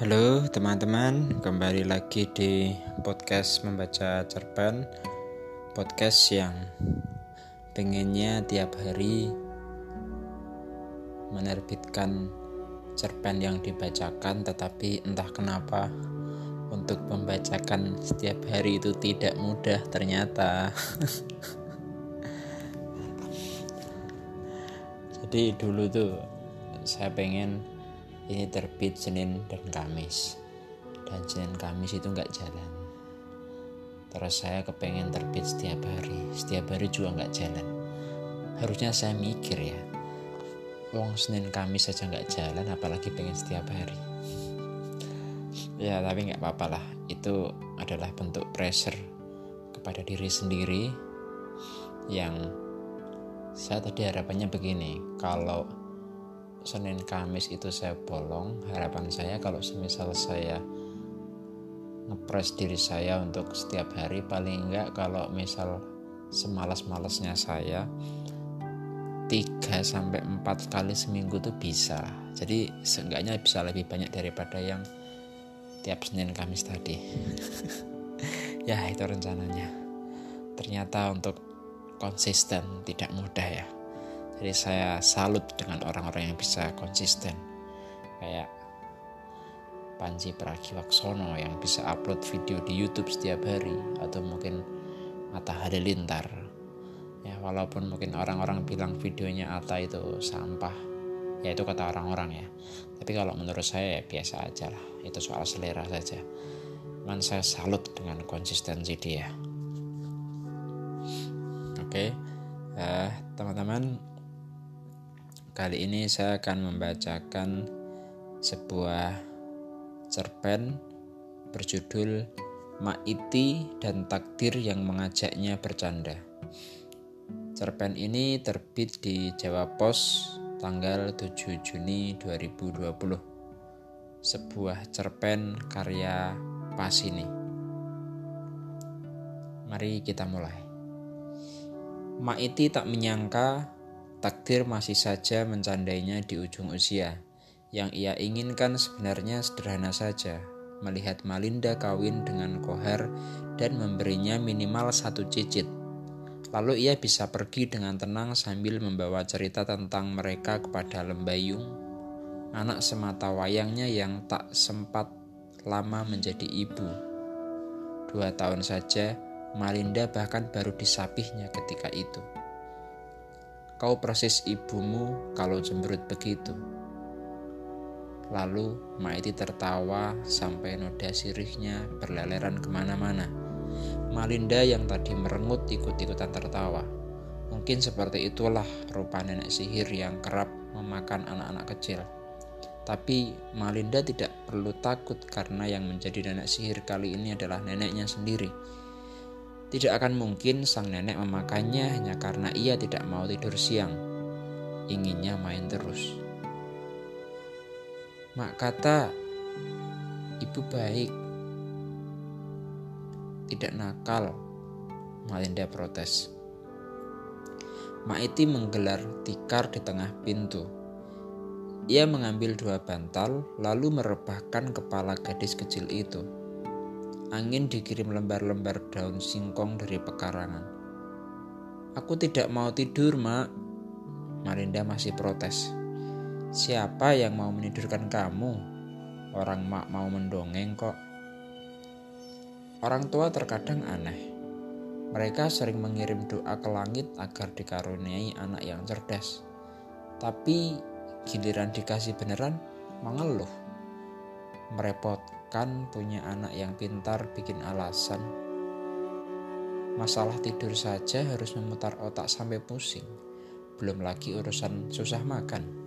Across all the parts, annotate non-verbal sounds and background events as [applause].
Halo teman-teman, kembali lagi di podcast membaca cerpen. Podcast yang pengennya tiap hari menerbitkan cerpen yang dibacakan Tetapi entah kenapa untuk membacakan setiap hari itu tidak mudah ternyata. [laughs] Jadi dulu tuh saya pengen ini terbit Senin dan Kamis. Dan Senin Kamis itu nggak jalan. Terus saya kepengen terbit setiap hari. Setiap hari juga nggak jalan. Harusnya saya mikir ya. Wong Senin Kamis saja nggak jalan apalagi pengen setiap hari. Ya tapi nggak apa-apa lah. Itu adalah bentuk pressure kepada diri sendiri yang saya tadi harapannya begini. Kalau Senin Kamis itu saya bolong. Harapan saya kalau semisal saya ngepres diri saya untuk setiap hari paling enggak kalau misal semalas-malasnya saya 3 sampai 4 kali seminggu tuh bisa. Jadi seenggaknya bisa lebih banyak daripada yang tiap Senin Kamis tadi. [laughs] Ya itu rencananya. Ternyata untuk konsisten tidak mudah ya jadi saya salut dengan orang-orang yang bisa konsisten. Kayak Panji Pragiwaksono yang bisa upload video di YouTube setiap hari atau mungkin Atta Halilintar. Ya, walaupun mungkin orang-orang bilang videonya Atta itu sampah, ya itu kata orang-orang ya. Tapi kalau menurut saya ya biasa aja lah, itu soal selera saja. Cuman saya salut dengan konsistensi dia. Oke, okay. uh, teman-teman Kali ini saya akan membacakan sebuah cerpen berjudul Maiti dan Takdir yang mengajaknya bercanda. Cerpen ini terbit di Jawa Pos tanggal 7 Juni 2020. Sebuah cerpen karya Pasini. Mari kita mulai. Maiti tak menyangka Takdir masih saja mencandainya di ujung usia. Yang ia inginkan sebenarnya sederhana saja, melihat Malinda kawin dengan Kohar dan memberinya minimal satu cicit. Lalu ia bisa pergi dengan tenang sambil membawa cerita tentang mereka kepada Lembayung, anak semata wayangnya yang tak sempat lama menjadi ibu. Dua tahun saja, Malinda bahkan baru disapihnya ketika itu. Kau persis ibumu kalau cemberut begitu. Lalu Maiti tertawa sampai noda sirihnya berleleran ke mana-mana. Malinda yang tadi merengut ikut-ikutan tertawa. Mungkin seperti itulah rupa nenek sihir yang kerap memakan anak-anak kecil. Tapi Malinda tidak perlu takut karena yang menjadi nenek sihir kali ini adalah neneknya sendiri tidak akan mungkin sang nenek memakannya hanya karena ia tidak mau tidur siang. Inginnya main terus. Mak kata, ibu baik. Tidak nakal, Malinda protes. Mak Iti menggelar tikar di tengah pintu. Ia mengambil dua bantal lalu merebahkan kepala gadis kecil itu. Angin dikirim lembar-lembar daun singkong dari pekarangan. Aku tidak mau tidur, Mak. Marinda masih protes. Siapa yang mau menidurkan kamu? Orang mak mau mendongeng kok. Orang tua terkadang aneh. Mereka sering mengirim doa ke langit agar dikaruniai anak yang cerdas. Tapi giliran dikasih beneran, mengeluh. Merepot kan punya anak yang pintar bikin alasan. Masalah tidur saja harus memutar otak sampai pusing. Belum lagi urusan susah makan.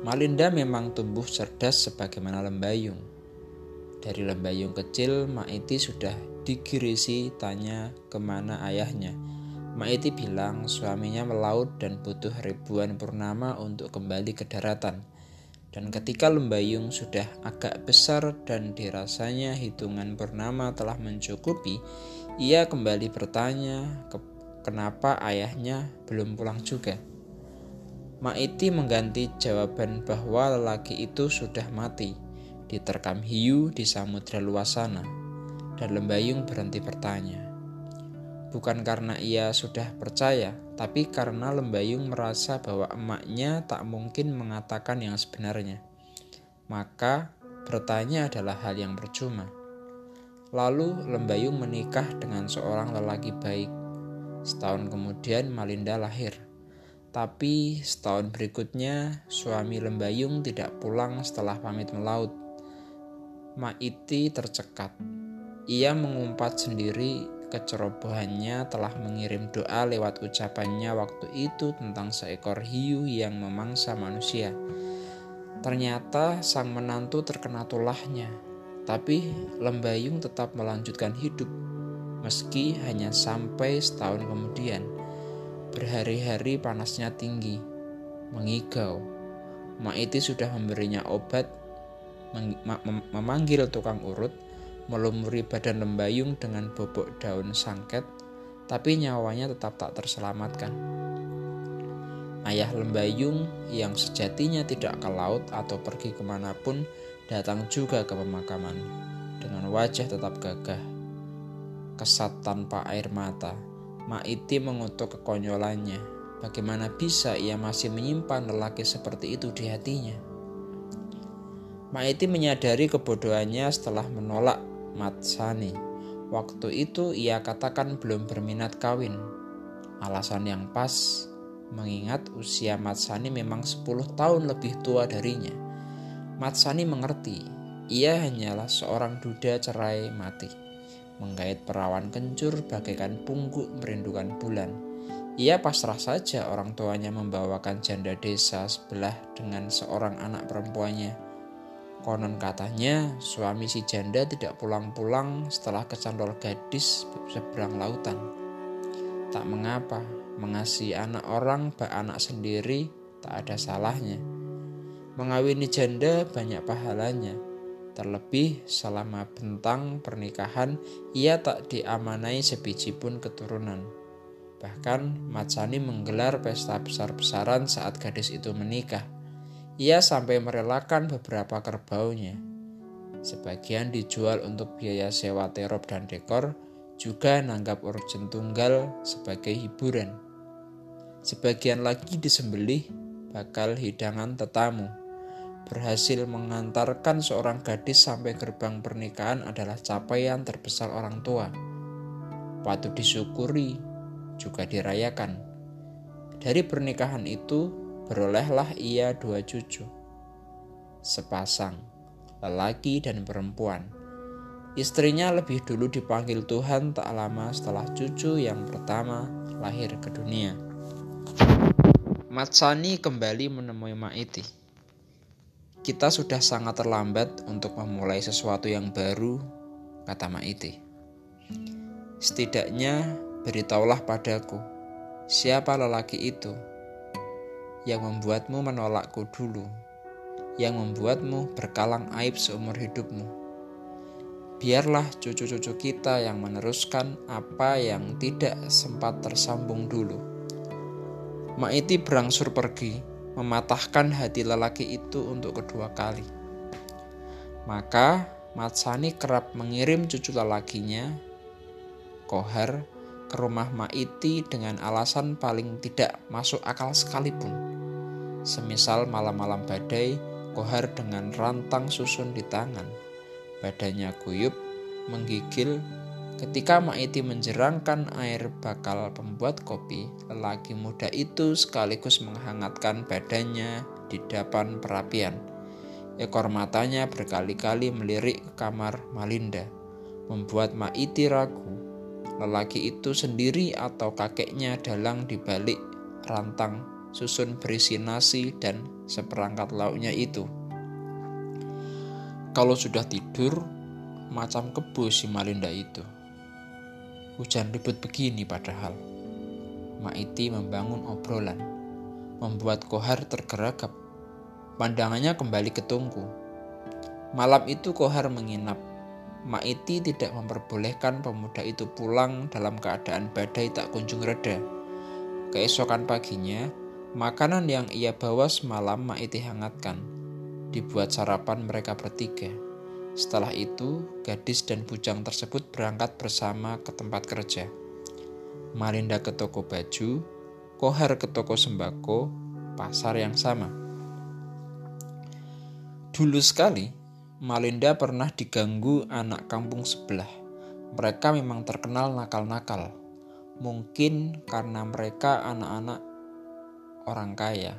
Malinda memang tumbuh cerdas sebagaimana lembayung. Dari lembayung kecil, Maiti sudah digirisi tanya ke mana ayahnya. Maiti bilang suaminya melaut dan butuh ribuan purnama untuk kembali ke daratan. Dan ketika lembayung sudah agak besar dan dirasanya hitungan bernama telah mencukupi, ia kembali bertanya ke kenapa ayahnya belum pulang juga. Maiti mengganti jawaban bahwa lelaki itu sudah mati. diterkam hiu di samudra luas sana, dan Lembayung berhenti bertanya. Bukan karena ia sudah percaya, tapi karena Lembayung merasa bahwa emaknya tak mungkin mengatakan yang sebenarnya. Maka bertanya adalah hal yang percuma. Lalu Lembayung menikah dengan seorang lelaki baik. Setahun kemudian Malinda lahir. Tapi setahun berikutnya suami Lembayung tidak pulang setelah pamit melaut. Maiti tercekat. Ia mengumpat sendiri kecerobohannya telah mengirim doa lewat ucapannya waktu itu tentang seekor hiu yang memangsa manusia. Ternyata sang menantu terkena tulahnya, tapi Lembayung tetap melanjutkan hidup meski hanya sampai setahun kemudian. Berhari-hari panasnya tinggi, mengigau. Maiti sudah memberinya obat memanggil tukang urut, melumuri badan lembayung dengan bobok daun sangket, tapi nyawanya tetap tak terselamatkan. Ayah lembayung yang sejatinya tidak ke laut atau pergi ke mana pun datang juga ke pemakaman dengan wajah tetap gagah. Kesat tanpa air mata, Maiti mengutuk kekonyolannya. Bagaimana bisa ia masih menyimpan lelaki seperti itu di hatinya? Maiti menyadari kebodohannya setelah menolak Matsani. Waktu itu ia katakan belum berminat kawin. Alasan yang pas, mengingat usia Matsani memang 10 tahun lebih tua darinya. Matsani mengerti, ia hanyalah seorang duda cerai mati. Menggait perawan kencur bagaikan pungguk merindukan bulan. Ia pasrah saja orang tuanya membawakan janda desa sebelah dengan seorang anak perempuannya Konon katanya suami si janda tidak pulang-pulang setelah kecantol gadis seberang lautan. Tak mengapa, mengasihi anak orang bak anak sendiri tak ada salahnya. Mengawini janda banyak pahalanya. Terlebih selama bentang pernikahan ia tak diamanai sebiji pun keturunan. Bahkan Matsani menggelar pesta besar-besaran saat gadis itu menikah ia sampai merelakan beberapa kerbaunya. Sebagian dijual untuk biaya sewa terop dan dekor, juga nanggap urgen tunggal sebagai hiburan. Sebagian lagi disembelih bakal hidangan tetamu. Berhasil mengantarkan seorang gadis sampai gerbang pernikahan adalah capaian terbesar orang tua. Patut disyukuri, juga dirayakan. Dari pernikahan itu, berolehlah ia dua cucu, sepasang, lelaki dan perempuan. Istrinya lebih dulu dipanggil Tuhan tak lama setelah cucu yang pertama lahir ke dunia. Matsani kembali menemui Maiti. Kita sudah sangat terlambat untuk memulai sesuatu yang baru, kata Maiti. Setidaknya beritahulah padaku, siapa lelaki itu yang membuatmu menolakku dulu, yang membuatmu berkalang aib seumur hidupmu. Biarlah cucu-cucu kita yang meneruskan apa yang tidak sempat tersambung dulu. Maiti berangsur pergi, mematahkan hati lelaki itu untuk kedua kali. Maka Matsani kerap mengirim cucu lelakinya, Kohar, ke rumah Maiti dengan alasan paling tidak masuk akal sekalipun. Semisal malam-malam badai, Kohar dengan rantang susun di tangan. Badannya guyup, menggigil. Ketika Maiti menjerangkan air bakal pembuat kopi, lelaki muda itu sekaligus menghangatkan badannya di depan perapian. Ekor matanya berkali-kali melirik ke kamar Malinda, membuat Maiti ragu lelaki itu sendiri atau kakeknya dalang di balik rantang susun berisi nasi dan seperangkat lauknya itu. Kalau sudah tidur, macam kebo si Malinda itu. Hujan ribut begini padahal. Maiti membangun obrolan, membuat Kohar tergeragap. Pandangannya kembali ke tungku. Malam itu Kohar menginap Maiti tidak memperbolehkan pemuda itu pulang dalam keadaan badai tak kunjung reda. Keesokan paginya, makanan yang ia bawa semalam Maiti hangatkan. Dibuat sarapan mereka bertiga. Setelah itu, gadis dan bujang tersebut berangkat bersama ke tempat kerja. Malinda ke toko baju, Kohar ke toko sembako, pasar yang sama. Dulu sekali, Malinda pernah diganggu anak kampung sebelah. Mereka memang terkenal nakal-nakal. Mungkin karena mereka anak-anak orang kaya.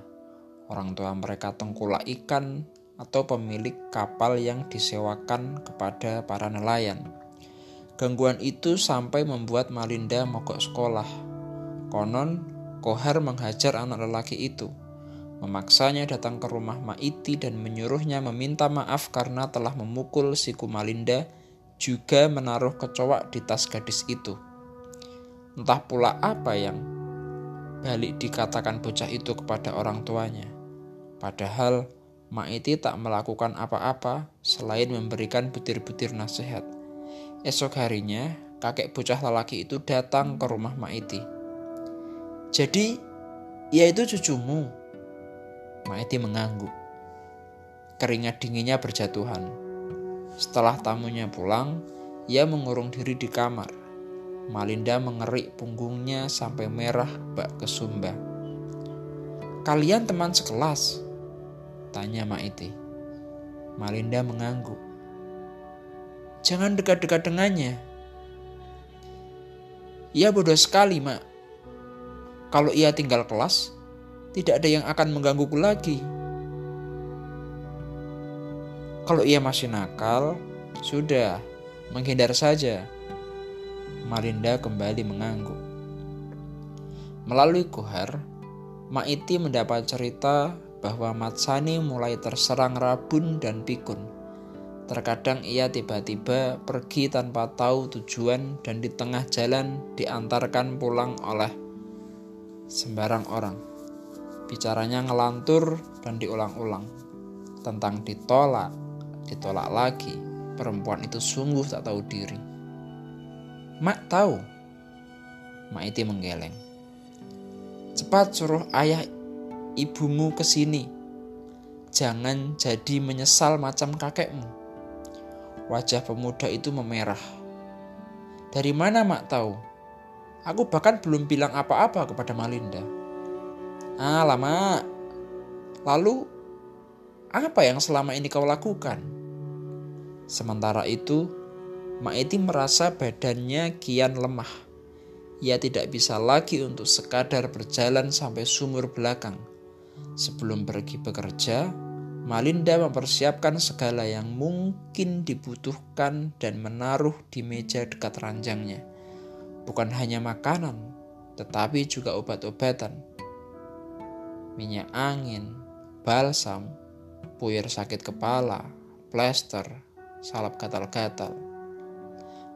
Orang tua mereka tengkulak ikan atau pemilik kapal yang disewakan kepada para nelayan. Gangguan itu sampai membuat Malinda mogok sekolah. Konon, Kohar menghajar anak lelaki itu, memaksanya datang ke rumah Maiti dan menyuruhnya meminta maaf karena telah memukul siku Malinda, juga menaruh kecoak di tas gadis itu. Entah pula apa yang balik dikatakan bocah itu kepada orang tuanya. Padahal Maiti tak melakukan apa-apa selain memberikan butir-butir nasihat. Esok harinya, kakek bocah lelaki itu datang ke rumah Maiti. Jadi, ia itu cucumu. Maiti mengangguk. Keringat dinginnya berjatuhan. Setelah tamunya pulang, ia mengurung diri di kamar. Malinda mengerik punggungnya sampai merah bak kesumba. Kalian teman sekelas, Tanya Maiti. Malinda mengangguk. Jangan dekat-dekat dengannya. Ia bodoh sekali, Mak. Kalau ia tinggal kelas, tidak ada yang akan menggangguku lagi. Kalau ia masih nakal, sudah, menghindar saja. Malinda kembali mengangguk. Melalui Kohar, Maiti mendapat cerita bahwa Matsani mulai terserang rabun dan pikun. Terkadang ia tiba-tiba pergi tanpa tahu tujuan dan di tengah jalan diantarkan pulang oleh sembarang orang. Bicaranya ngelantur dan diulang-ulang tentang ditolak, ditolak lagi. Perempuan itu sungguh tak tahu diri. Mak tahu. Mak Iti menggeleng. Cepat suruh ayah ibumu ke sini. Jangan jadi menyesal macam kakekmu. Wajah pemuda itu memerah. Dari mana mak tahu? Aku bahkan belum bilang apa-apa kepada Malinda. Ah, lama. Lalu, apa yang selama ini kau lakukan? Sementara itu, Maiti merasa badannya kian lemah. Ia tidak bisa lagi untuk sekadar berjalan sampai sumur belakang Sebelum pergi bekerja, Malinda mempersiapkan segala yang mungkin dibutuhkan dan menaruh di meja dekat ranjangnya. Bukan hanya makanan, tetapi juga obat-obatan. Minyak angin, balsam, puyer sakit kepala, plester, salep gatal-gatal.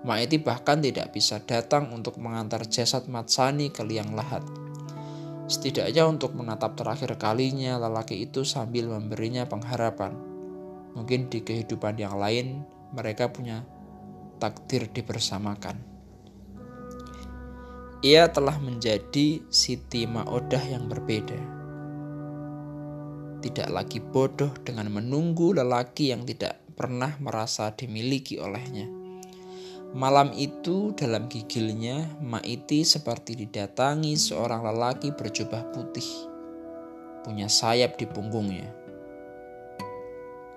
Maiti bahkan tidak bisa datang untuk mengantar jasad Matsani ke liang lahat. Setidaknya untuk menatap terakhir kalinya lelaki itu sambil memberinya pengharapan. Mungkin di kehidupan yang lain mereka punya takdir dibersamakan. Ia telah menjadi Siti Maodah yang berbeda. Tidak lagi bodoh dengan menunggu lelaki yang tidak pernah merasa dimiliki olehnya Malam itu dalam gigilnya Maiti seperti didatangi seorang lelaki berjubah putih. Punya sayap di punggungnya.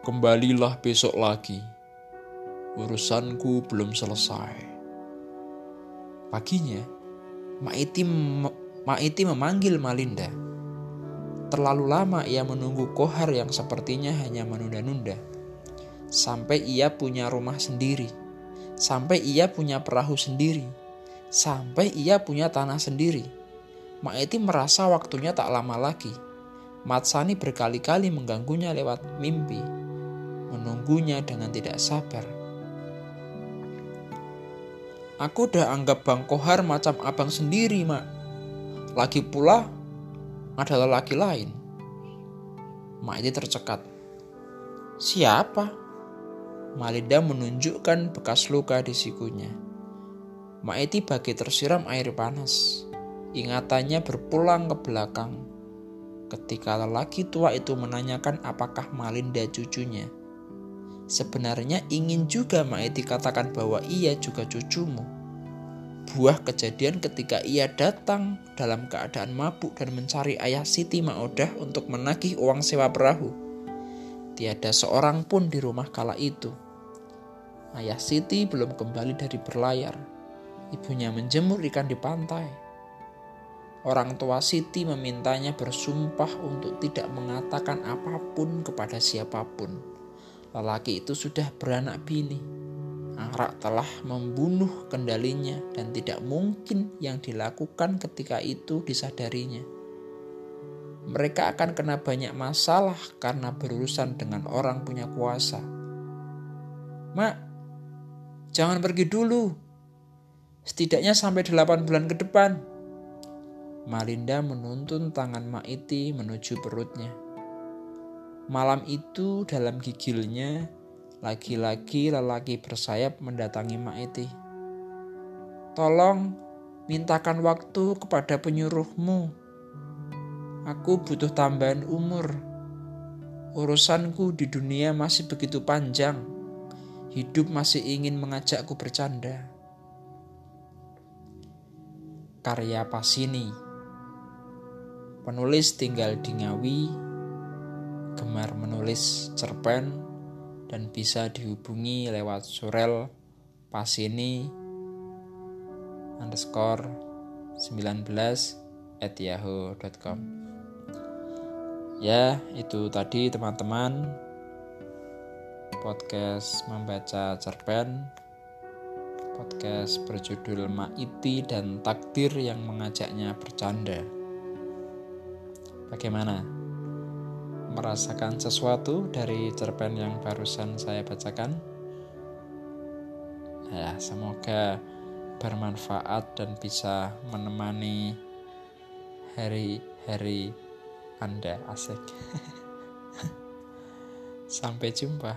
Kembalilah besok lagi. Urusanku belum selesai. Paginya Maiti, Maiti memanggil Malinda. Terlalu lama ia menunggu Kohar yang sepertinya hanya menunda-nunda. Sampai ia punya rumah sendiri sampai ia punya perahu sendiri, sampai ia punya tanah sendiri. Maeti merasa waktunya tak lama lagi. Matsani berkali-kali mengganggunya lewat mimpi, menunggunya dengan tidak sabar. Aku udah anggap Bang Kohar macam abang sendiri, Mak. Lagi pula, ada lelaki lain. Mak ini tercekat. Siapa? Malinda menunjukkan bekas luka di sikunya. Maeti bagi tersiram air panas. Ingatannya berpulang ke belakang ketika lelaki tua itu menanyakan apakah Malinda cucunya. sebenarnya ingin juga Maiti katakan bahwa ia juga cucumu. Buah kejadian ketika ia datang dalam keadaan mabuk dan mencari ayah Siti Maodah untuk menagih uang sewa perahu. Tiada seorang pun di rumah kala itu. Ayah Siti belum kembali dari berlayar. Ibunya menjemur ikan di pantai. Orang tua Siti memintanya bersumpah untuk tidak mengatakan apa pun kepada siapa pun. Lelaki itu sudah beranak bini Arak telah membunuh kendalinya dan tidak mungkin yang dilakukan ketika itu disadarinya. Mereka akan kena banyak masalah karena berurusan dengan orang punya kuasa. Mak, jangan pergi dulu. Setidaknya sampai delapan bulan ke depan. Malinda menuntun tangan Maiti menuju perutnya. Malam itu dalam gigilnya lagi-lagi lelaki bersayap mendatangi Maiti. Tolong mintakan waktu kepada penyuruhmu. Aku butuh tambahan umur. Urusanku di dunia masih begitu panjang. Hidup masih ingin mengajakku bercanda. Karya Pasini Penulis tinggal di Ngawi, gemar menulis cerpen dan bisa dihubungi lewat surel pasini underscore 19 at yahoo.com ya itu tadi teman-teman. Podcast membaca cerpen. Podcast berjudul Maiti dan Takdir yang mengajaknya bercanda. Bagaimana? Merasakan sesuatu dari cerpen yang barusan saya bacakan. Ya, semoga bermanfaat dan bisa menemani hari-hari Anda asik. [laughs] Sampai jumpa.